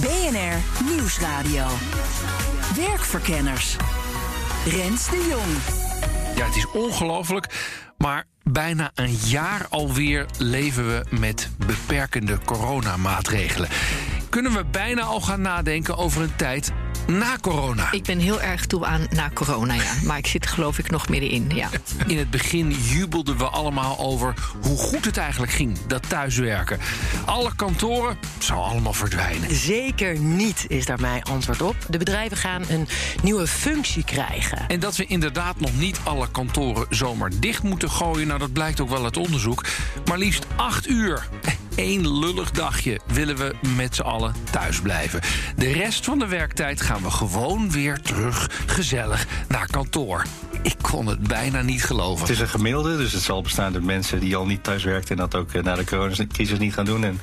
BNR Nieuwsradio. Werkverkenners. Rens de Jong. Ja, het is ongelooflijk, maar bijna een jaar alweer leven we met beperkende coronamaatregelen. Kunnen we bijna al gaan nadenken over een tijd na corona? Ik ben heel erg toe aan na corona, ja. Maar ik zit geloof ik nog middenin, ja. In het begin jubelden we allemaal over hoe goed het eigenlijk ging, dat thuiswerken. Alle kantoren zou allemaal verdwijnen. Zeker niet, is daar mijn antwoord op. De bedrijven gaan een nieuwe functie krijgen. En dat we inderdaad nog niet alle kantoren zomaar dicht moeten gooien... nou, dat blijkt ook wel uit onderzoek. Maar liefst acht uur één lullig dagje willen we met z'n allen thuis blijven. De rest van de werktijd gaan we gewoon weer terug gezellig naar kantoor. Ik kon het bijna niet geloven. Het is een gemiddelde, dus het zal bestaan uit mensen die al niet thuis werkten en dat ook eh, na de coronacrisis niet gaan doen. En,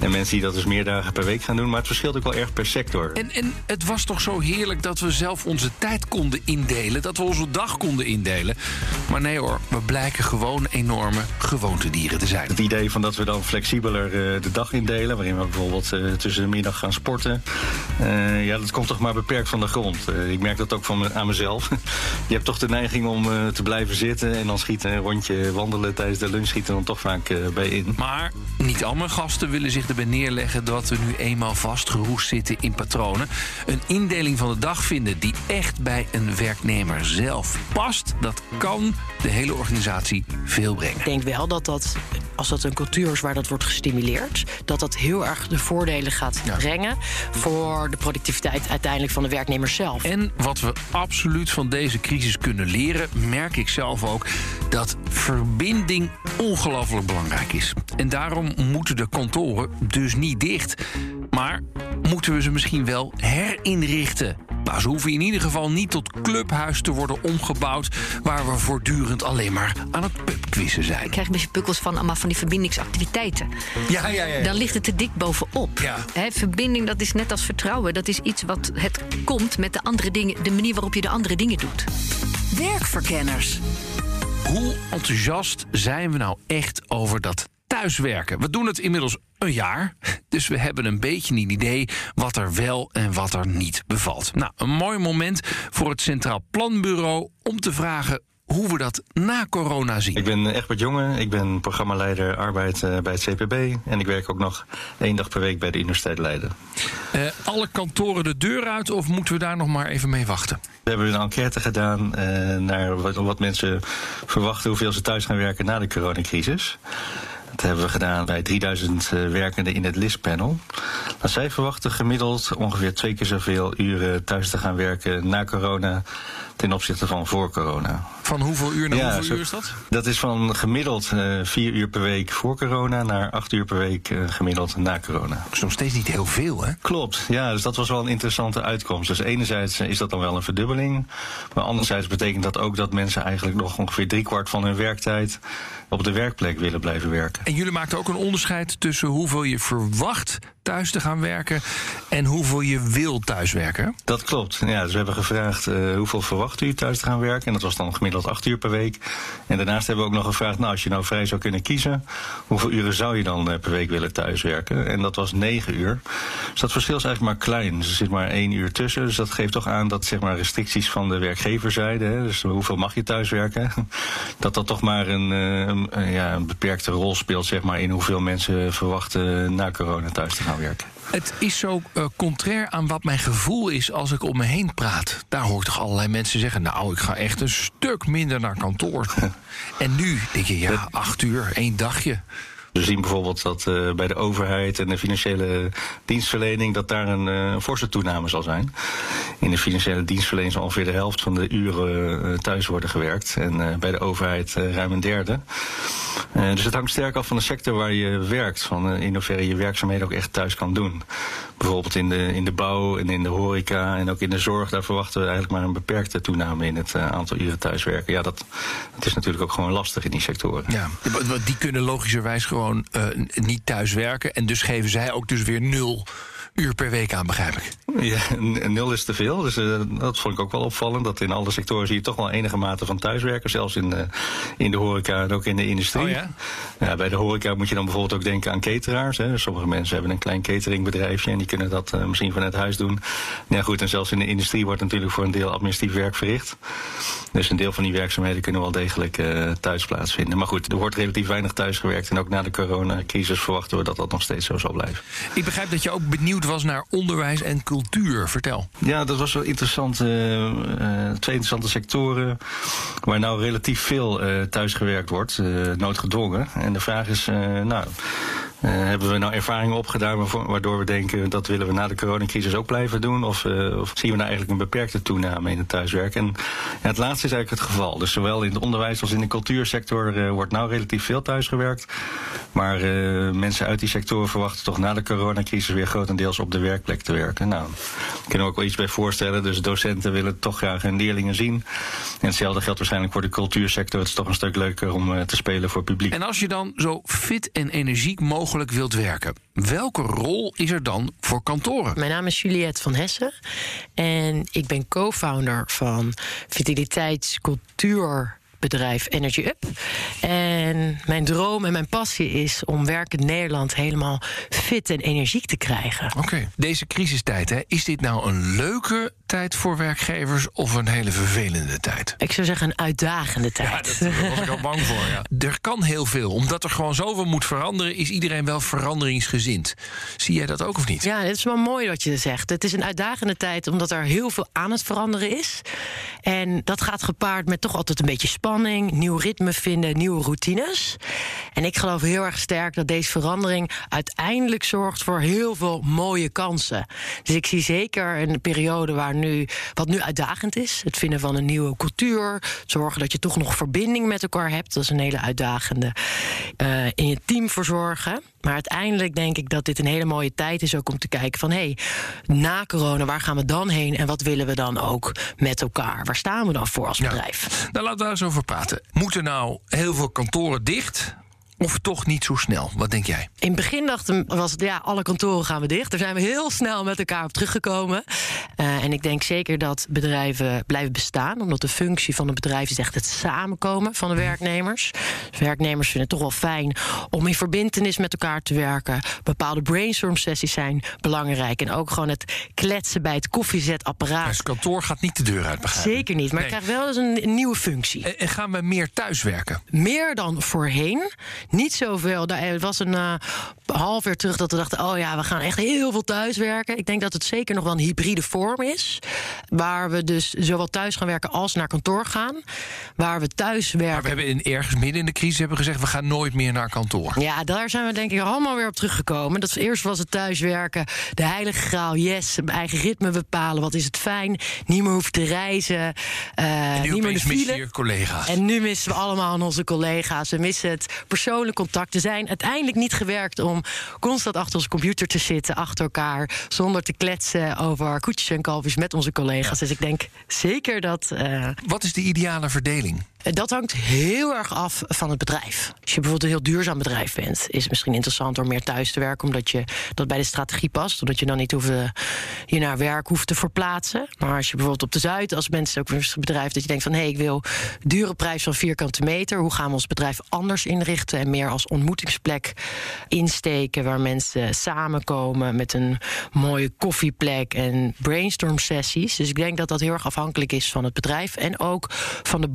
en mensen die dat dus meer dagen per week gaan doen. Maar het verschilt ook wel erg per sector. En, en het was toch zo heerlijk dat we zelf onze tijd konden indelen, dat we onze dag konden indelen. Maar nee hoor, we blijken gewoon enorme gewoontedieren te zijn. Het idee van dat we dan uh, de dag indelen, waarin we bijvoorbeeld uh, tussen de middag gaan sporten. Uh, ja, dat komt toch maar beperkt van de grond. ik merk dat ook van aan mezelf. Je hebt toch de neiging om te blijven zitten en dan schieten een rondje wandelen tijdens de lunch schieten dan toch vaak bij in. Maar niet al mijn gasten willen zich erbij neerleggen dat we nu eenmaal vastgeroest zitten in patronen. Een indeling van de dag vinden die echt bij een werknemer zelf past, dat kan de hele organisatie veel brengen. Ik denk wel dat dat, als dat een cultuur is waar dat wordt gestimuleerd, dat dat heel erg de voordelen gaat ja. brengen voor de productiviteit uiteindelijk van de werknemer zelf. En wat we absoluut van deze crisis kunnen leren, merk ik zelf ook, dat verbinding ongelooflijk belangrijk is. En daarom moeten de kantoren dus niet dicht. Maar moeten we ze misschien wel herinrichten? Nou, ze hoeven in ieder geval niet tot clubhuis te worden omgebouwd... waar we voortdurend alleen maar aan het pubquizzen zijn. Ik krijg een beetje pukkels van allemaal van die verbindingsactiviteiten. Ja, ja, ja. ja. Dan ligt het te dik bovenop. Ja. He, verbinding, dat is net als vertrouwen. Dat is iets wat het komt met de andere dingen... de manier waarop je de andere dingen doet. Werkverkenners. Hoe enthousiast zijn we nou echt over dat thuiswerken? We doen het inmiddels een jaar. Dus we hebben een beetje een idee wat er wel en wat er niet bevalt. Nou, een mooi moment voor het Centraal Planbureau om te vragen hoe we dat na corona zien. Ik ben Egbert Jonge, ik ben programmaleider arbeid uh, bij het CPB... en ik werk ook nog één dag per week bij de Universiteit Leiden. Uh, alle kantoren de deur uit of moeten we daar nog maar even mee wachten? We hebben een enquête gedaan uh, naar wat, wat mensen verwachten... hoeveel ze thuis gaan werken na de coronacrisis. Dat hebben we gedaan bij 3000 uh, werkenden in het LIS-panel. Nou, zij verwachten gemiddeld ongeveer twee keer zoveel uren thuis te gaan werken na corona ten opzichte van voor corona. Van hoeveel uur naar ja, hoeveel zo, uur is dat? Dat is van gemiddeld uh, vier uur per week voor corona naar acht uur per week uh, gemiddeld na corona. Dat is nog steeds niet heel veel, hè? Klopt, ja, dus dat was wel een interessante uitkomst. Dus enerzijds is dat dan wel een verdubbeling, maar anderzijds betekent dat ook dat mensen eigenlijk nog ongeveer driekwart van hun werktijd op de werkplek willen blijven werken. En jullie maakten ook een onderscheid tussen hoeveel je verwacht thuis te gaan werken en hoeveel je wil thuiswerken? Dat klopt. Ja, dus we hebben gevraagd uh, hoeveel verwacht u thuis te gaan werken. En dat was dan gemiddeld acht uur per week. En daarnaast hebben we ook nog gevraagd, nou, als je nou vrij zou kunnen kiezen, hoeveel uren zou je dan uh, per week willen thuiswerken? En dat was negen uur. Dus dat verschil is eigenlijk maar klein. Dus er zit maar één uur tussen. Dus dat geeft toch aan dat zeg maar restricties van de werkgeverzijde, hè, dus hoeveel mag je thuiswerken, dat dat toch maar een, uh, een, ja, een beperkte rol speelt zeg maar, in hoeveel mensen verwachten na corona thuis te gaan werken. Het is zo uh, contrair aan wat mijn gevoel is als ik om me heen praat. Daar hoor ik toch allerlei mensen zeggen... nou, ik ga echt een stuk minder naar kantoor. en nu denk je, ja, acht uur, één dagje. We zien bijvoorbeeld dat uh, bij de overheid en de financiële dienstverlening dat daar een uh, forse toename zal zijn. In de financiële dienstverlening zal ongeveer de helft van de uren uh, thuis worden gewerkt. En bij de overheid ruim een derde. dus het hangt sterk af van de sector waar je werkt. Van in hoeverre je werkzaamheden ook echt thuis kan doen. Bijvoorbeeld in de, in de bouw en in de horeca en ook in de zorg. Daar verwachten we eigenlijk maar een beperkte toename in het aantal uren thuiswerken. Ja, dat, dat is natuurlijk ook gewoon lastig in die sectoren. Ja, die kunnen logischerwijs gewoon uh, niet thuis werken. En dus geven zij ook dus weer nul uur per week aan, begrijp ik. Ja, nul is te veel. Dus uh, dat vond ik ook wel opvallend. Dat in alle sectoren zie je toch wel enige mate van thuiswerken. Zelfs in, uh, in de horeca en ook in de industrie. Oh ja? ja? bij de horeca moet je dan bijvoorbeeld ook denken aan cateraars. Hè. Sommige mensen hebben een klein cateringbedrijfje en die kunnen dat uh, misschien vanuit huis doen. Ja, goed, en zelfs in de industrie wordt natuurlijk voor een deel administratief werk verricht. Dus een deel van die werkzaamheden kunnen wel degelijk thuis plaatsvinden. Maar goed, er wordt relatief weinig thuis gewerkt. En ook na de coronacrisis verwachten we dat dat nog steeds zo zal blijven. Ik begrijp dat je ook benieuwd was naar onderwijs en cultuur. Vertel. Ja, dat was wel interessant. Uh, twee interessante sectoren waar nou relatief veel uh, thuisgewerkt wordt, noodgedwongen. En de vraag is, nou, uh, hebben we nou ervaringen opgedaan waardoor we denken dat willen we na de coronacrisis ook blijven doen? Of, uh, of zien we nou eigenlijk een beperkte toename in het thuiswerk? En ja, het laatste is eigenlijk het geval. Dus zowel in het onderwijs als in de cultuursector uh, wordt nou relatief veel thuisgewerkt. Maar mensen uit die sectoren verwachten toch na de coronacrisis weer grotendeels op de werkplek te werken. Nou, ik kan er ook wel iets bij voorstellen. Dus docenten willen toch graag hun leerlingen zien. En hetzelfde geldt waarschijnlijk voor de cultuursector. Het is toch een stuk leuker om te spelen voor publiek. En als je dan zo fit en energiek mogelijk wilt werken. Welke rol is er dan voor kantoren? Mijn naam is Juliette van Hessen en ik ben co-founder van Vitaliteitscultuur bedrijf Energy Up. En mijn droom en mijn passie is om werkend Nederland helemaal fit en energiek te krijgen. Oké, deze crisistijd, hè, is dit nou een leuke tijd voor werkgevers of een hele vervelende tijd? Ik zou zeggen een uitdagende tijd. Ja, daar was ik al bang voor. Ja. Er kan heel veel. Omdat er gewoon zoveel moet veranderen, is iedereen wel veranderingsgezind. Zie jij dat ook of niet? Ja, het is wel mooi wat je zegt. Het is een uitdagende tijd omdat er heel veel aan het veranderen is. En dat gaat gepaard met toch altijd een beetje spanning, nieuw ritme vinden, nieuwe routines. En ik geloof heel erg sterk dat deze verandering uiteindelijk zorgt voor heel veel mooie kansen. Dus ik zie zeker een periode waar nu, wat nu uitdagend is, het vinden van een nieuwe cultuur, zorgen dat je toch nog verbinding met elkaar hebt. Dat is een hele uitdagende. Uh, in je team verzorgen. Maar uiteindelijk denk ik dat dit een hele mooie tijd is ook om te kijken van hé, hey, na corona, waar gaan we dan heen en wat willen we dan ook met elkaar? Waar staan we dan voor als bedrijf? Ja. Nou, laten we daar eens over praten. Moeten nou heel veel kantoren dicht? Of toch niet zo snel? Wat denk jij? In het begin dachten was het ja, alle kantoren gaan we dicht. Daar zijn we heel snel met elkaar op teruggekomen. Uh, en ik denk zeker dat bedrijven blijven bestaan, omdat de functie van een bedrijf is echt het samenkomen van de werknemers. Dus werknemers vinden het toch wel fijn om in verbindenis met elkaar te werken. Bepaalde brainstorm sessies zijn belangrijk. En ook gewoon het kletsen bij het koffiezetapparaat. Dus het kantoor gaat niet de deur uit, begrijp Zeker niet, maar nee. krijgt wel eens een, een nieuwe functie. En gaan we meer thuiswerken? Meer dan voorheen. Niet zoveel. Het was een uh, half jaar terug dat we dachten: oh ja, we gaan echt heel veel thuiswerken. Ik denk dat het zeker nog wel een hybride vorm is. Waar we dus zowel thuis gaan werken als naar kantoor gaan. Waar we thuis werken. Maar we hebben in, ergens midden in de crisis hebben gezegd: we gaan nooit meer naar kantoor. Ja, daar zijn we denk ik allemaal weer op teruggekomen. Dat eerst was het thuiswerken, de heilige graal, yes, eigen ritme bepalen. Wat is het fijn? Niet meer hoeven te reizen. Uh, niet meer de file. je collega's. En nu missen we allemaal onze collega's. We missen het contacten zijn uiteindelijk niet gewerkt om constant achter onze computer te zitten, achter elkaar, zonder te kletsen over koetjes en kalfjes met onze collega's. Dus ik denk zeker dat. Uh, Wat is de ideale verdeling? Dat hangt heel erg af van het bedrijf. Als je bijvoorbeeld een heel duurzaam bedrijf bent, is het misschien interessant om meer thuis te werken, omdat je dat bij de strategie past, omdat je dan niet hoeft, je naar werk hoeft te verplaatsen. Maar als je bijvoorbeeld op de Zuid, als mensen ook een bedrijf, dat je denkt van hé, hey, ik wil dure prijs van vierkante meter, hoe gaan we ons bedrijf anders inrichten en meer als ontmoetingsplek insteken, waar mensen samenkomen met een mooie koffieplek en brainstorm sessies. Dus ik denk dat dat heel erg afhankelijk is van het bedrijf en ook van de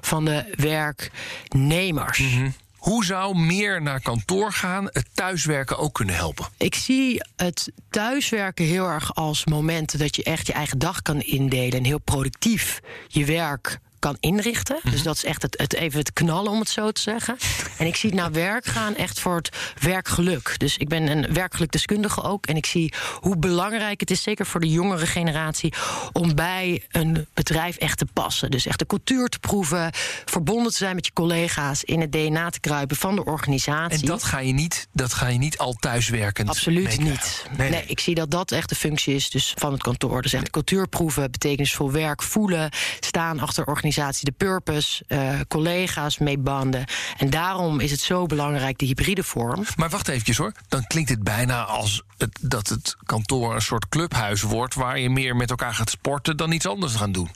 van de werknemers. Mhm. Hoe zou meer naar kantoor gaan het thuiswerken ook kunnen helpen? Ik zie het thuiswerken heel erg als momenten dat je echt je eigen dag kan indelen en heel productief je werk kan inrichten. Dus dat is echt het, het, even het knallen, om het zo te zeggen. En ik zie het naar werk gaan echt voor het werkgeluk. Dus ik ben een werkgelukdeskundige ook. En ik zie hoe belangrijk het is, zeker voor de jongere generatie, om bij een bedrijf echt te passen. Dus echt de cultuur te proeven, verbonden te zijn met je collega's, in het DNA te kruipen van de organisatie. En dat ga je niet, dat ga je niet al thuiswerkend. Absoluut niet. Nee, Nee, nee. ik zie dat dat echt de functie is dus van het kantoor. Dus echt cultuur proeven, betekenisvol werk voelen, staan achter organisatie, de purpose, eh, collega's mee banden. En daarom is het zo belangrijk, de hybride vorm. Maar wacht eventjes hoor. Dan klinkt het bijna als het, dat het kantoor een soort clubhuis wordt... waar je meer met elkaar gaat sporten dan iets anders gaan doen.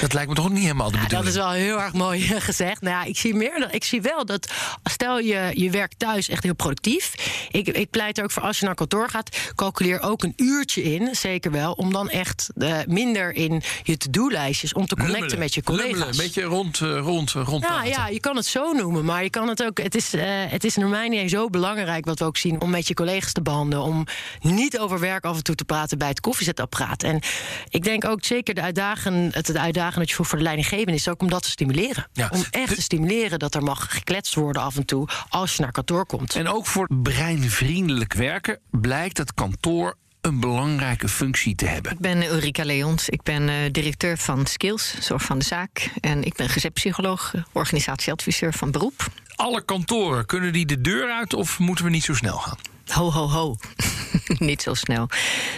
Dat lijkt me toch niet helemaal de Ja, dat bedoeling. is wel heel erg mooi gezegd. Nou ja, ik zie meer. dan- Ik zie wel dat stel je je werkt thuis echt heel productief. Ik, ik pleit er ook voor als je naar kantoor gaat, calculeer ook een uurtje in, zeker wel, om dan echt eh, minder in je to-do-lijstjes om te connecten Lummelen, met je lummelen, collega's. Een beetje rond, eh, rond, eh, rond Ja, ja, je kan het zo noemen, maar je kan het ook. Het is, eh, het is naar idee zo belangrijk wat we ook zien om met je collega's te behandelen. Om niet over werk af en toe te praten bij het koffiezetapparaat. En ik denk ook zeker de uitdagen, het, uitdagen dat je voor de leidinggevende is ook om dat te stimuleren. Ja. Om echt te stimuleren dat er mag gekletst worden af en toe als je naar kantoor komt. En ook voor breinvriendelijk werken blijkt het kantoor een belangrijke functie te hebben. Ik ben Ulrika Leons. Ik ben eh, directeur van Skills, Zorg van de Zaak. En ik ben gezetpsycholoog, eh, organisatieadviseur van beroep. Alle kantoren, kunnen die de deur uit of moeten we niet zo snel gaan? Ho, ho, ho. niet zo snel.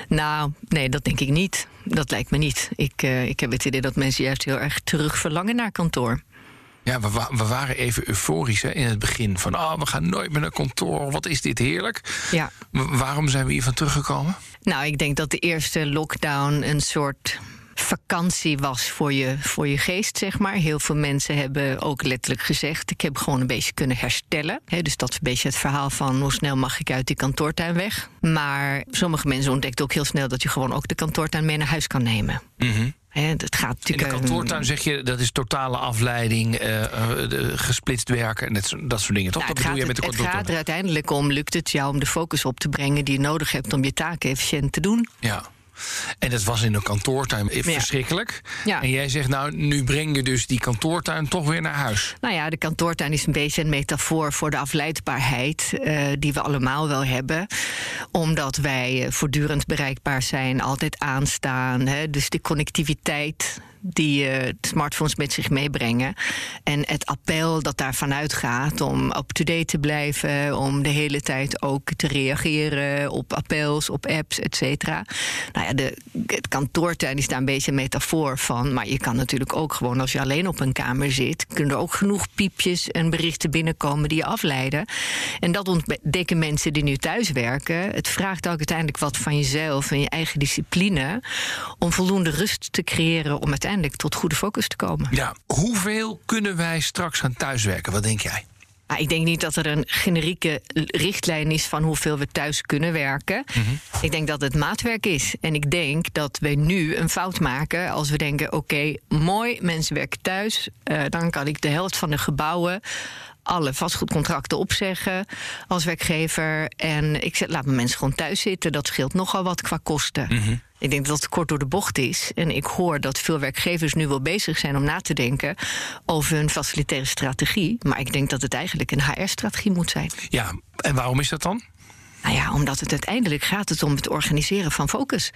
Nou, nee, dat denk ik niet. Dat lijkt me niet. Ik, eh, ik heb het idee dat mensen juist heel erg terug verlangen naar kantoor. Ja, we, wa- we waren even euforisch hè, in het begin. Van, ah, we gaan nooit meer naar kantoor. Wat is dit heerlijk. Ja. Waarom zijn we hiervan teruggekomen? Nou, ik denk dat de eerste lockdown een soort vakantie was voor je, voor je geest, zeg maar. Heel veel mensen hebben ook letterlijk gezegd... ik heb gewoon een beetje kunnen herstellen. Dus dat is een beetje het verhaal van... hoe snel mag ik uit die kantoortuin weg? Maar sommige mensen ontdekten ook heel snel... dat je gewoon ook de kantoortuin mee naar huis kan nemen. Dat gaat In de natuurlijk... eh, kantoortuin zeg je dat is totale afleiding, eh, eh, de- gesplitst werken en dat, soort- dat soort dingen. Toch? Nou, dat het, bedoel gaat, je met de het, het gaat kantoortuin? er uiteindelijk om, lukt het jou om de focus op te brengen die je nodig hebt om je taken efficiënt te doen? Ja. En dat was in de kantoortuin Ja. verschrikkelijk. Ja. En jij zegt, nou, nu breng je dus die kantoortuin toch weer naar huis. Nou ja, de kantoortuin is een beetje een metafoor voor de afleidbaarheid eh, die we allemaal wel hebben. Omdat wij eh, voortdurend bereikbaar zijn, altijd aanstaan. Hè, dus de connectiviteit die eh, smartphones met zich meebrengen. En het appel dat daarvan uitgaat om up-to-date te blijven, om de hele tijd ook te reageren op appels, op apps, et cetera. Nou ja, de, het kantoortuin is daar een beetje een metafoor van. Maar je kan natuurlijk ook gewoon, als je alleen op een kamer zit, kunnen er ook genoeg piepjes en berichten binnenkomen die je afleiden. En dat ontdekken mensen die nu thuis werken. Het vraagt ook uiteindelijk wat van jezelf en je eigen discipline om voldoende rust te creëren om uiteindelijk tot goede focus te komen. Ja, hoeveel kunnen wij straks gaan thuiswerken? Wat denk jij? Maar ik denk niet dat er een generieke richtlijn is van hoeveel we thuis kunnen werken. Ik denk dat het maatwerk is. En ik denk dat we nu een fout maken als we denken: oké, mooi, mensen werken thuis. eh, dan kan ik de helft van de gebouwen. Alle vastgoedcontracten opzeggen als werkgever. En ik zet, laat mijn mensen gewoon thuis zitten. Dat scheelt nogal wat qua kosten. Ik denk dat het kort door de bocht is. En ik hoor dat veel werkgevers nu wel bezig zijn om na te denken over hun facilitaire strategie. Maar ik denk dat het eigenlijk een HR-strategie moet zijn. Ja, en waarom is dat dan? Nou ja, omdat het uiteindelijk gaat het om het organiseren van focus.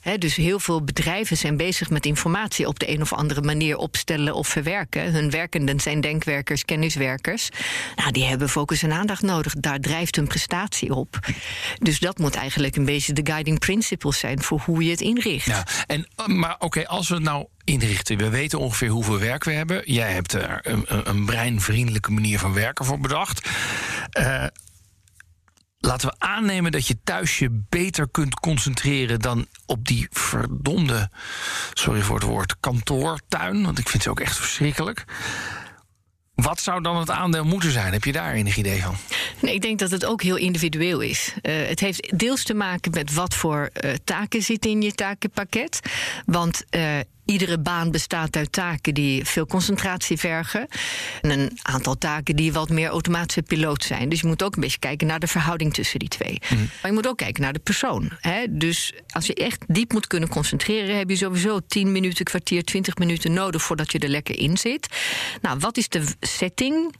Hè, dus heel veel bedrijven zijn bezig met informatie op de een of andere manier opstellen of verwerken. Hun werkenden zijn denkwerkers, kenniswerkers. Nou, die hebben focus en aandacht nodig. Daar drijft hun prestatie op. Dus dat moet eigenlijk een beetje de guiding principles zijn voor hoe je het inricht. Ja, en, eh, maar oké, als we het nou inrichten, we weten ongeveer hoeveel werk we hebben. Jij hebt er een, een, breinvriendelijke manier van werken voor bedacht. Eh, laten we aannemen dat je thuis je beter kunt concentreren dan op die verdomde, sorry voor het woord, kantoortuin. Want ik vind ze ook echt verschrikkelijk. Wat zou dan het aandeel moeten zijn? Heb je daar enig idee van? Nee, ik denk dat het ook heel individueel is. Eh, het heeft deels te maken met wat voor eh, taken zitten in je takenpakket. Want eh, Iedere baan bestaat uit taken die veel concentratie vergen. En een aantal taken die wat meer automatische piloot zijn. Dus je moet ook een beetje kijken naar de verhouding tussen die twee. Maar je moet ook kijken naar de persoon. Hè? Dus als je echt diep moet kunnen concentreren, heb je sowieso 10 minuten, kwartier, 20 minuten nodig voordat je er lekker in zit. Nou, wat is de setting?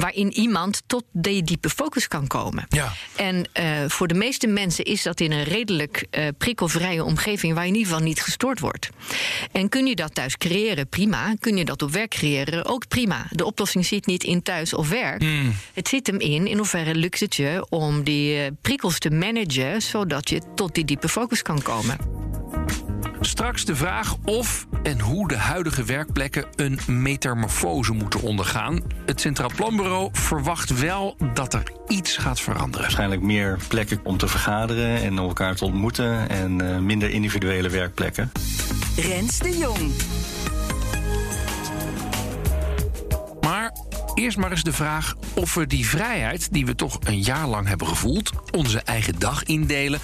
Waarin iemand tot die diepe focus kan komen. Ja. En uh, voor de meeste mensen is dat in een redelijk uh, prikkelvrije omgeving waar je in ieder geval niet gestoord wordt. En kun je dat thuis creëren, prima. Kun je dat op werk creëren, ook prima. De oplossing zit niet in thuis of werk. Mm. Het zit hem in, in hoeverre lukt het je om die uh, prikkels te managen, zodat je tot die diepe focus kan komen. Straks de vraag of en hoe de huidige werkplekken een metamorfose moeten ondergaan. Het Centraal Planbureau verwacht wel dat er iets gaat veranderen. Waarschijnlijk meer plekken om te vergaderen en elkaar te ontmoeten en uh, minder individuele werkplekken. Rens de Jong. Eerst maar eens de vraag of we die vrijheid die we toch een jaar lang hebben gevoeld, onze eigen dag indelen,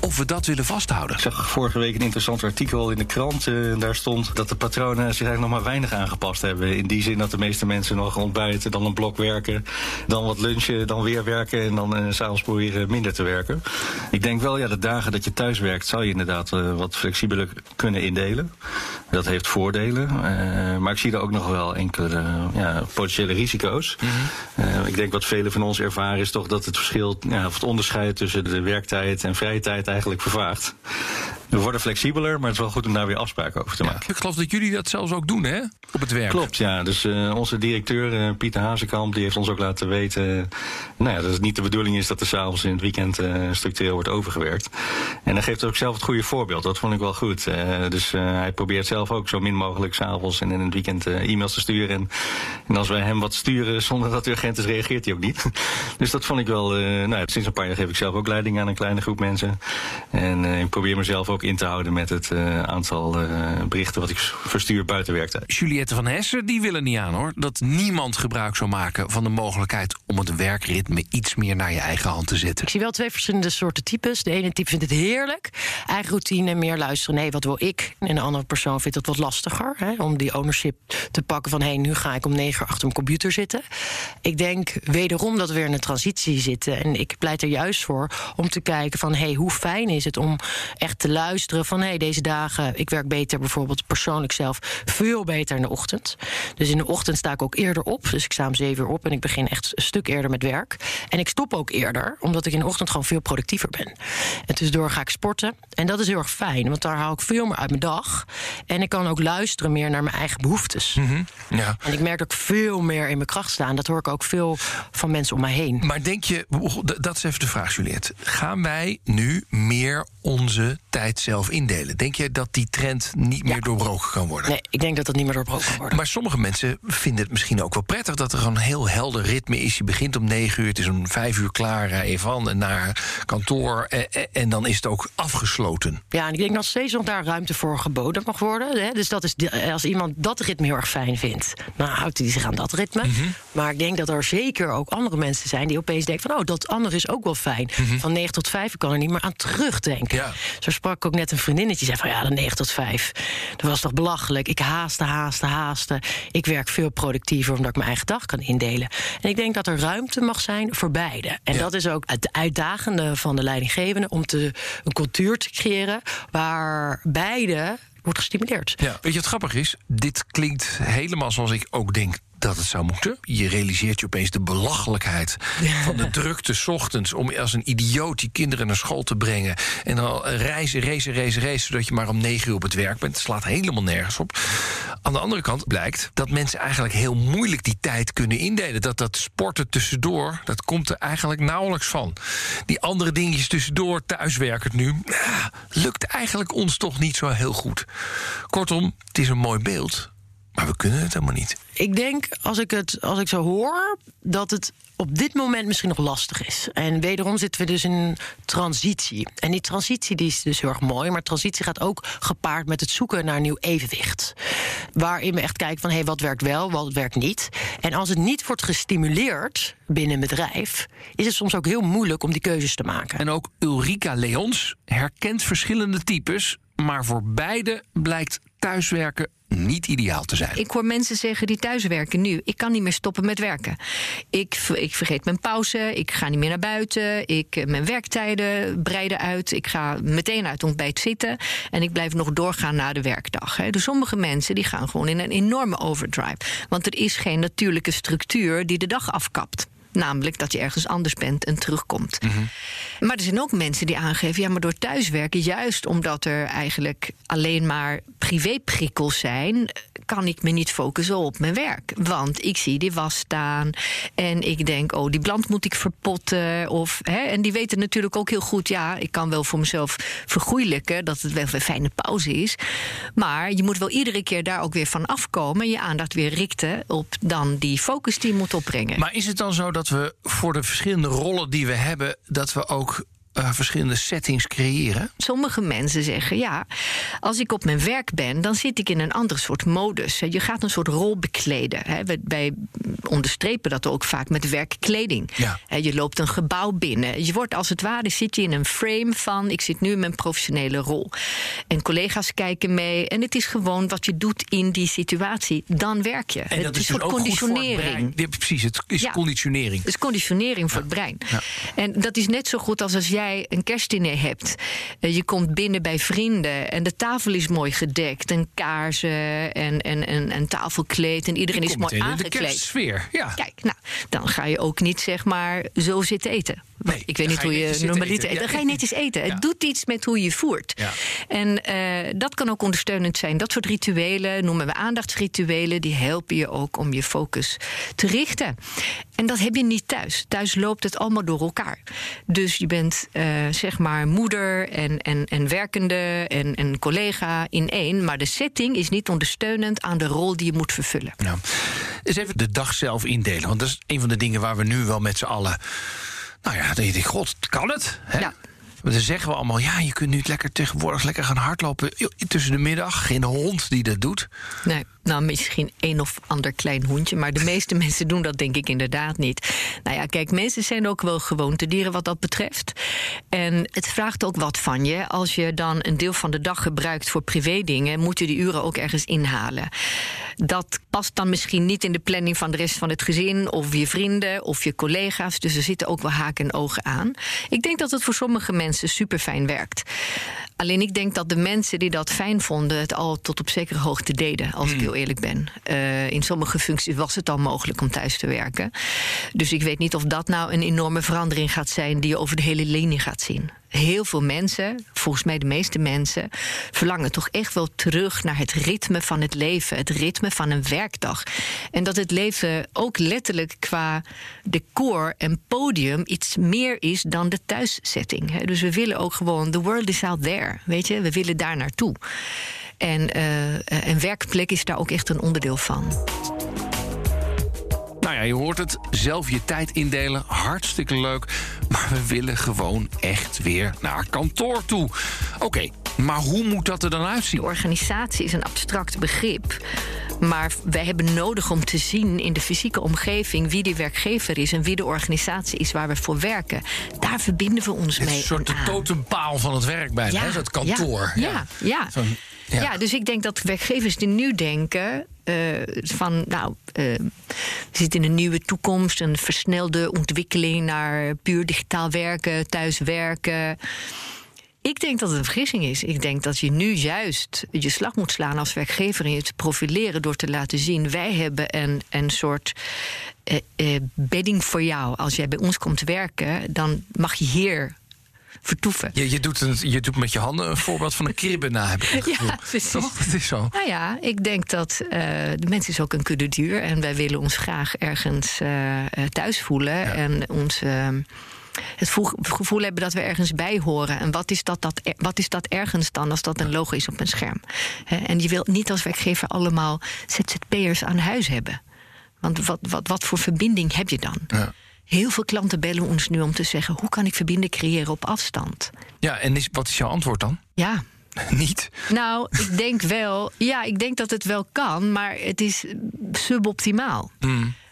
of we dat willen vasthouden. Ik zag vorige week een interessant artikel in de krant. Uh, daar stond dat de patronen zich eigenlijk nog maar weinig aangepast hebben. In die zin dat de meeste mensen nog ontbijten, dan een blok werken, dan wat lunchen, dan weer werken en dan uh, s'avonds proberen minder te werken. Ik denk wel, ja, de dagen dat je thuis werkt, zou je inderdaad uh, wat flexibeler kunnen indelen. Dat heeft voordelen. maar ik zie er ook nog wel enkele ja, potentiële risico's. Mhm. Mm-hmm. ik denk wat velen van ons ervaren is toch dat het verschil, ja, of het onderscheid tussen de werktijd en vrije tijd eigenlijk vervaagt. We worden flexibeler, maar het is wel goed om daar weer afspraken over te maken. Ja, ik geloof dat jullie dat zelfs ook doen, hè? Op het werk. Klopt, ja. Dus uh, onze directeur, uh, Pieter Hazekamp, die heeft ons ook laten weten... Uh, nou ja, dat het niet de bedoeling is dat er s'avonds in het weekend structureel wordt overgewerkt. En hij geeft ook zelf het goede voorbeeld. Dat vond ik wel goed. dus hij probeert zelf ook zo min mogelijk s'avonds en in het weekend e-mails te sturen. En, en, als wij hem wat sturen zonder dat hij urgent is, reageert hij ook niet. dus dat vond ik wel... nou, sinds een paar jaar geef ik zelf ook leiding aan een kleine groep mensen. En ik probeer mezelf ook in te houden met het uh, aantal uh, berichten wat ik verstuur buiten werktijd. Juliette van Hessen die willen niet aan hoor. Dat niemand gebruik zou maken van de mogelijkheid om het werkritme iets meer naar je eigen hand te zetten. Ik zie wel twee verschillende soorten types. De ene type vindt het heerlijk. Eigen routine, meer luisteren. Nee, wat wil ik? En de andere persoon vindt het wat lastiger. Hè, om die ownership te pakken van hé, hey, nu ga ik om negen uur achter mijn computer zitten. Ik denk wederom dat we weer in een transitie zitten. En ik pleit er juist voor om te kijken van hé, hey, hoe fijn is het om echt te luisteren van hé, hey, deze dagen, ik werk beter bijvoorbeeld persoonlijk zelf veel beter in de ochtend. Dus in de ochtend sta ik ook eerder op. Dus ik sta om zeven uur op en ik begin echt een stuk eerder met werk. En ik stop ook eerder, omdat ik in de ochtend gewoon veel productiever ben. En tussendoor ga ik sporten. En dat is heel erg fijn, want daar haal ik veel meer uit mijn dag. En ik kan ook luisteren meer naar mijn eigen behoeftes. Mm -hmm. ja. En ik merk ook veel meer in mijn kracht staan. Dat hoor ik ook veel van mensen om mij heen. Maar denk je, dat is even de vraag, Juliette. Gaan wij nu meer onze tijd zelf indelen? Denk je dat die trend niet Ja. meer doorbroken kan worden? Nee, ik denk dat dat niet meer doorbroken kan worden. Maar sommige mensen vinden het misschien ook wel prettig dat er gewoon een heel helder ritme is. Je begint om negen uur, het is om vijf uur klaar, rij je van en naar kantoor. En, en dan is het ook afgesloten. Ja, en ik denk nog steeds nog daar ruimte voor geboden mag worden. Hè? Dus dat is als iemand dat ritme heel erg fijn vindt, dan houdt hij zich aan dat ritme. Mhm. Maar ik denk dat er zeker ook andere mensen zijn die opeens denken van oh, dat andere is ook wel fijn. Van 9 tot 5 ik kan er niet meer aan terugdenken. Mhm. Ja. Zo sprak ik ook net een vriendinnetje zei van ja, de 9 tot 5. Dat was toch belachelijk. Ik haaste, haaste, haaste. Ik werk veel productiever omdat ik mijn eigen dag kan indelen. En ik denk dat er ruimte mag zijn voor beide. En Ja. dat is ook het uitdagende van de leidinggevende om te, een cultuur te creëren waar beide wordt gestimuleerd. Ja. Weet je wat grappig is? Dit klinkt helemaal zoals ik ook denk dat het zou moeten. Je realiseert je opeens de belachelijkheid van de drukte 's ochtends... om als een idioot die kinderen naar school te brengen... en dan reizen, racen, racen, racen... zodat je maar om negen uur op het werk bent. Het slaat helemaal nergens op. Aan de andere kant blijkt dat mensen eigenlijk heel moeilijk die tijd kunnen indelen. Dat dat sporten tussendoor, dat komt er eigenlijk nauwelijks van. Die andere dingetjes tussendoor, thuiswerken nu... ja, lukt eigenlijk ons toch niet zo heel goed. Kortom, het is een mooi beeld... Maar we kunnen het helemaal niet. Ik denk, als ik het als ik zo hoor, dat het op dit moment misschien nog lastig is. En wederom zitten we dus in een transitie. En die transitie die is dus heel erg mooi, maar transitie gaat ook gepaard met het zoeken naar een nieuw evenwicht. Waarin we echt kijken van hé, hey, wat werkt wel, wat werkt niet. En als het niet wordt gestimuleerd binnen een bedrijf, is het soms ook heel moeilijk om die keuzes te maken. En ook Ulrika Leons herkent verschillende types Maar voor beide blijkt thuiswerken niet ideaal te zijn. Ik hoor mensen zeggen die thuiswerken nu. Ik kan niet meer stoppen met werken. Ik, ik vergeet mijn pauze. Ik ga niet meer naar buiten. Ik, eh, mijn werktijden breiden uit. Ik ga meteen uit ontbijt zitten. En ik blijf nog doorgaan na de werkdag. Hè. Dus sommige mensen die gaan gewoon in een enorme overdrive. Want er is geen natuurlijke structuur die de dag afkapt. Namelijk dat je ergens anders bent en terugkomt. Maar er zijn ook mensen die aangeven: ja, maar door thuiswerken, juist omdat er eigenlijk alleen maar privéprikkels zijn, kan ik me niet focussen op mijn werk. Want ik zie die was staan en ik denk: oh, die bland moet ik verpotten. Of, hè, en die weten natuurlijk ook heel goed: ja, ik kan wel voor mezelf vergoeilijken dat het wel een fijne pauze is. Maar je moet wel iedere keer daar ook weer van afkomen en je aandacht weer richten op dan die focus die je moet opbrengen. Maar is het dan zo dat we voor de verschillende rollen die we hebben, dat we ook uh, verschillende settings creëren? Sommige mensen zeggen ja, als ik op mijn werk ben, dan zit ik in een ander soort modus. Je gaat een soort rol bekleden. Wij onderstrepen dat ook vaak met werkkleding. Ja. Je loopt een gebouw binnen. Je wordt als het ware zit je in een frame van ik zit nu in mijn professionele rol. En collega's kijken mee. En het is gewoon wat je doet in die situatie. Dan werk je. En dat het is een dus soort ook goed voor het conditionering. brein. Ja, precies, het is Ja. conditionering. Het is conditionering voor het brein. En dat is net zo goed als als jij een kerstdiner hebt. Eh, Je komt binnen bij vrienden en de tafel is mooi gedekt. En kaarsen en, en, en, en tafelkleed. En iedereen is mooi de aangekleed. Ja. Kijk, nou, dan ga je ook niet zeg maar zo zitten eten. Nee, ik weet niet je hoe je normaliter eten. eet. Dan ga je netjes eten. Ja. Het doet iets met hoe je voert. Ja. En eh, dat kan ook ondersteunend zijn. Dat soort rituelen noemen we aandachtsrituelen. Die helpen je ook om je focus te richten. En dat heb je niet thuis. Thuis loopt het allemaal door elkaar. Dus je bent eh, zeg maar moeder en, en, en werkende en, en collega in één. Maar de setting is niet ondersteunend aan de rol die je moet vervullen. Ja. Eens even de dag zelf indelen. Want dat is een van de dingen waar we nu wel met z'n allen. Nou ja, dan denk ik, god, kan het? Hè? Ja. Maar dan zeggen we allemaal, ja, je kunt nu lekker tegenwoordig lekker gaan hardlopen tussen de middag. Geen hond die dat doet. Nee, nou misschien één of ander klein hondje. Maar de meeste mensen doen dat denk ik inderdaad niet. Nou ja, kijk, mensen zijn ook wel gewoontedieren wat dat betreft. En het vraagt ook wat van je. Als je dan een deel van de dag gebruikt voor privédingen... moet je die uren ook ergens inhalen. Dat past dan misschien niet in de planning van de rest van het gezin... of je vrienden of je collega's. Dus er zitten ook wel haken en ogen aan. Ik denk dat het voor sommige mensen super fijn werkt. Alleen ik denk dat de mensen die dat fijn vonden... het al tot op zekere hoogte deden, als ik heel eerlijk ben. Eh, in sommige functies was het al mogelijk om thuis te werken. Dus ik weet niet of dat nou een enorme verandering gaat zijn... die je over de hele linie gaat zien. Heel veel mensen, volgens mij de meeste mensen... verlangen toch echt wel terug naar het ritme van het leven. Het ritme van een werkdag. En dat het leven ook letterlijk qua decor en podium... iets meer is dan de thuissetting. hè. Dus we willen ook gewoon... the world is out there, weet je? We willen daar naartoe. En eh, een werkplek is daar ook echt een onderdeel van. Nou ja, je hoort het. Zelf je tijd indelen. Hartstikke leuk. Maar we willen gewoon echt weer naar kantoor toe. Oké, maar hoe moet dat er dan uitzien? Organisatie is een abstract begrip. Maar wij hebben nodig om te zien in de fysieke omgeving wie die werkgever is en wie de organisatie is waar we voor werken. Daar verbinden we ons Het mee. een soort de totempaal van het werk bijna, hè? dat kantoor. Ja, ja, ja. Ja. dus ik denk dat werkgevers die nu denken. eh, van, nou, eh, we zitten in een nieuwe toekomst, een versnelde ontwikkeling naar puur digitaal werken, thuiswerken. Ik denk dat het een vergissing is. Ik denk dat je nu juist je slag moet slaan als werkgever en je te profileren door te laten zien: wij hebben een, een soort eh, bedding voor jou. Als jij bij ons komt werken, dan mag je hier vertoeven. Je, je, doet een, je doet met je handen een voorbeeld van een kribbe na, heb ik. Ja, precies. Toch? Dat is zo. Nou ja, ik denk dat eh, de mens is ook een kudde dier. En wij willen ons graag ergens eh, eh, thuis voelen. En ons, eh, het voel- gevoel hebben dat we ergens bij horen. En wat is dat, dat, wat is dat ergens dan als dat een logo is op een scherm? En je wilt niet als werkgever allemaal ZZP'ers aan huis hebben. Want wat, wat, wat voor verbinding heb je dan? Ja. Heel veel klanten bellen ons nu om te zeggen: hoe kan ik verbinding creëren op afstand? Ja, en is, wat is jouw antwoord dan? Ja, Niet. nou, ik denk wel. Ja, ik denk dat het wel kan, maar het is suboptimaal.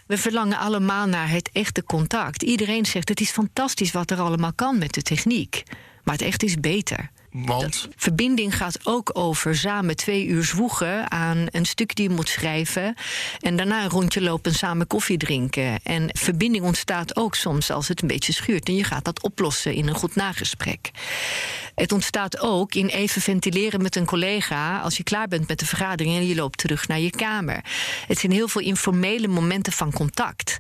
We verlangen allemaal naar het echte contact. Iedereen zegt: het is fantastisch wat er allemaal kan met de techniek. Maar het echt is beter. Want? Verbinding gaat ook over samen twee uur zwoegen aan een stuk die je moet schrijven. En daarna een rondje lopen en samen koffie drinken. En verbinding ontstaat ook soms als het een beetje schuurt. En je gaat dat oplossen in een goed nagesprek. Het ontstaat ook in even ventileren met een collega als je klaar bent met de vergadering en je loopt terug naar je kamer. Het zijn heel veel informele momenten van contact.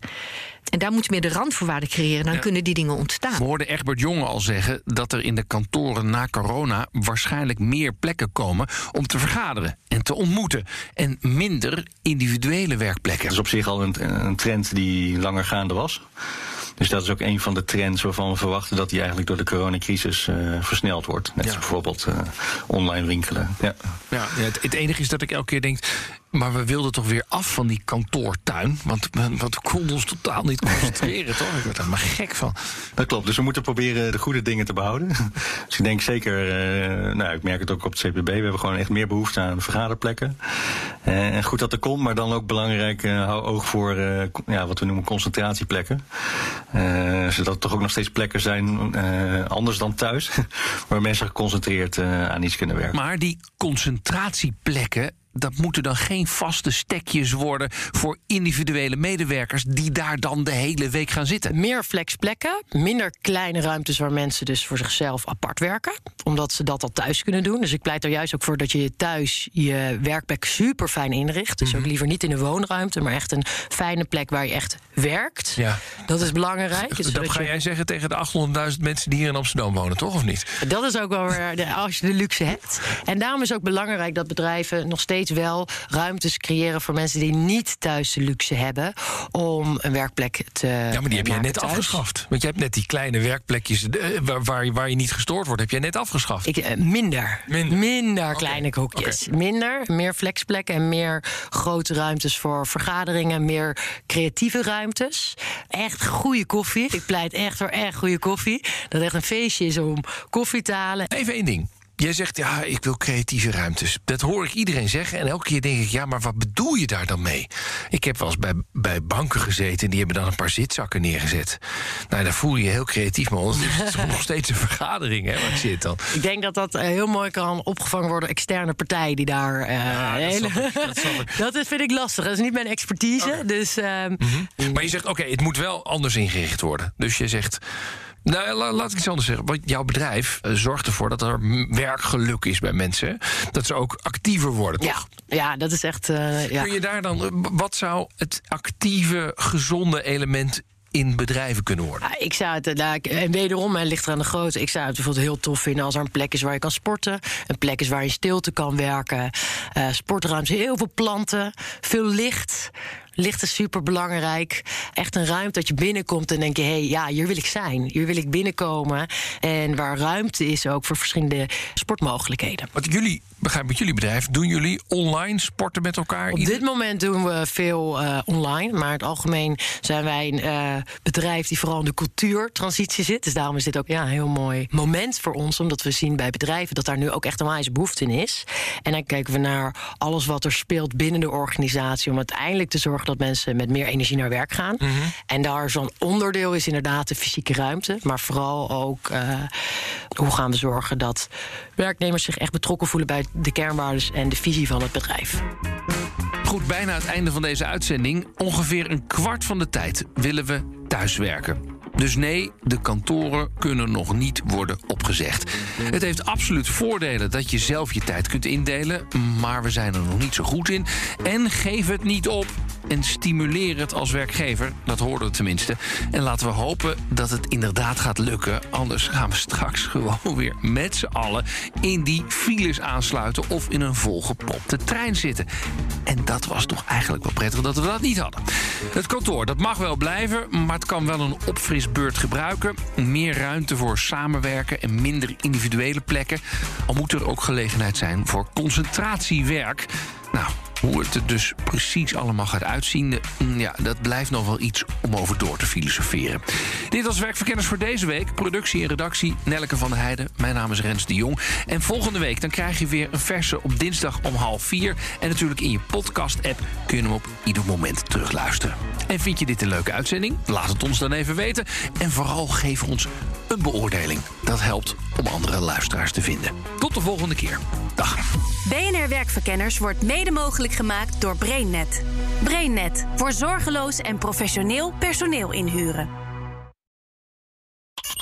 En daar moet je meer de randvoorwaarden creëren, dan kunnen die dingen ontstaan. We hoorden Egbert Jonge al zeggen dat er in de kantoren na corona waarschijnlijk meer plekken komen om te vergaderen en te ontmoeten. En minder individuele werkplekken. Dat is op zich al een, een trend die langer gaande was. Dus dat is ook een van de trends waarvan we verwachten dat die eigenlijk door de coronacrisis uh, versneld wordt. Net ja. als bijvoorbeeld uh, online winkelen. Ja. Ja, het, het, enige is dat ik elke keer denk. Maar we wilden toch weer af van die kantoortuin. Want, want we konden ons totaal niet concentreren, toch? Ik werd er maar gek van. Dat klopt. Dus we moeten proberen de goede dingen te behouden. Dus ik denk zeker, uh, nou, ik merk het ook op het CPB. We hebben gewoon echt meer behoefte aan vergaderplekken. Uh, en goed dat er komt, maar dan ook belangrijk, uh, hou oog voor ja, wat we noemen concentratieplekken. zodat er toch ook nog steeds plekken zijn, anders dan thuis, waar mensen geconcentreerd aan iets kunnen werken. Maar die concentratieplekken dat moeten dan geen vaste stekjes worden voor individuele medewerkers die daar dan de hele week gaan zitten. Meer flexplekken, minder kleine ruimtes waar mensen dus voor zichzelf apart werken, omdat ze dat al thuis kunnen doen. Dus ik pleit er juist ook voor dat je thuis je werkplek super fijn inricht. Dus ook Mhm. liever niet in een woonruimte, maar echt een fijne plek waar je echt werkt. Ja. Dat is belangrijk. Dus Dat ga je- jij zeggen tegen de 800.000 mensen die hier in Amsterdam wonen, toch? Of niet? Dat is ook wel weer als je de luxe hebt. En daarom is ook belangrijk dat bedrijven nog steeds wel ruimtes creëren voor mensen die niet thuis de luxe hebben om een werkplek te. Ja, maar die heb jij net thuis. afgeschaft. Want jij hebt net die kleine werkplekjes eh, waar, waar, waar je niet gestoord wordt, heb jij net afgeschaft. Ik, eh, minder. Minder. kleine hoekjes. Minder, meer flexplekken en meer grote ruimtes voor vergaderingen. Meer creatieve ruimtes. Echt goede koffie. Ik pleit echt voor echt goede koffie. Dat echt een feestje is om koffie te halen. Even één ding. Jij zegt, ja, ik wil creatieve ruimtes. Dat hoor ik iedereen zeggen. En elke keer denk ik, ja, maar wat bedoel je daar dan mee? Ik heb wel eens bij, bij banken gezeten... en die hebben dan een paar zitzakken neergezet. Nou, daar voel je je heel creatief, maar is het toch nog steeds een vergadering, hè, waar ik zit dan. Ik denk dat dat eh, heel mooi kan opgevangen worden door externe partijen die daar. dat hele- snap ik, dat snap ik. dat is, vind ik lastig. Dat is niet mijn expertise. Dus ehm, Maar je zegt, oké, het moet wel anders ingericht worden. Dus je zegt... Nou, la- laat ik iets anders zeggen. Want jouw bedrijf eh, zorgt ervoor dat er werkgeluk is bij mensen. Dat ze ook actiever worden, toch? ja, ja, dat is echt. eh, ja. Kun je daar dan, eh, wat zou het actieve, gezonde element in bedrijven kunnen worden? Ja, ik zou het, nou, en wederom, het ligt er aan de grootte. Ik zou het bijvoorbeeld heel tof vinden als er een plek is waar je kan sporten. Een plek is waar je in stilte kan werken. eh sportruimte, heel veel planten, veel licht. Licht is super belangrijk. Echt een ruimte dat je binnenkomt en denk je: hé, hey, ja, hier wil ik zijn. Hier wil ik binnenkomen. En waar ruimte is ook voor verschillende sportmogelijkheden. Wat jullie, begrijp ik, met jullie bedrijf, doen jullie online sporten met elkaar? Op dit moment doen we veel eh, online. Maar in het algemeen zijn wij een eh, bedrijf die vooral in de cultuurtransitie zit. Dus daarom is dit ook ja, een heel mooi moment voor ons. Omdat we zien bij bedrijven dat daar nu ook echt een wijze behoefte in is. En dan kijken we naar alles wat er speelt binnen de organisatie. Om uiteindelijk te zorgen dat mensen met meer energie naar werk gaan. En daar zo'n onderdeel is inderdaad de fysieke ruimte. Maar vooral ook eh, hoe gaan we zorgen dat werknemers zich echt betrokken voelen bij de kernwaarden en de visie van het bedrijf. Goed, bijna het einde van deze uitzending. Ongeveer een kwart van de tijd willen we thuiswerken. Dus nee, de kantoren kunnen nog niet worden opgezegd. Het heeft absoluut voordelen dat je zelf je tijd kunt indelen, maar we zijn er nog niet zo goed in. En geef het niet op en stimuleer het als werkgever. Dat hoorden we tenminste. En laten we hopen dat het inderdaad gaat lukken. Anders gaan we straks gewoon weer met z'n allen in die files aansluiten of in een volgepropte trein zitten. En dat was toch eigenlijk wel prettig dat we dat niet hadden. Het kantoor, dat mag wel blijven, maar het kan wel een opfrisbeurt gebruiken. Meer ruimte voor samenwerken en minder individuele plekken. Al moet er ook gelegenheid zijn voor concentratiewerk. Nou, hoe het er dus precies allemaal gaat uitzien, mm, ja, dat blijft nog wel iets om over door te filosoferen. Dit was Werkverkenners voor deze week. Productie en redactie Nelleke van der Heijden. Mijn naam is Rens de Jong. En volgende week dan krijg je weer een verse op dinsdag om half vier. En natuurlijk in je podcast-app kun je hem op ieder moment terugluisteren. En vind je dit een leuke uitzending? Laat het ons dan even weten. En vooral geef ons een beoordeling. Dat helpt om andere luisteraars te vinden. Tot de volgende keer. Dag. BNR Werkverkenners wordt mede mogelijk gemaakt door BrainNet. BrainNet voor zorgeloos en professioneel personeel inhuren.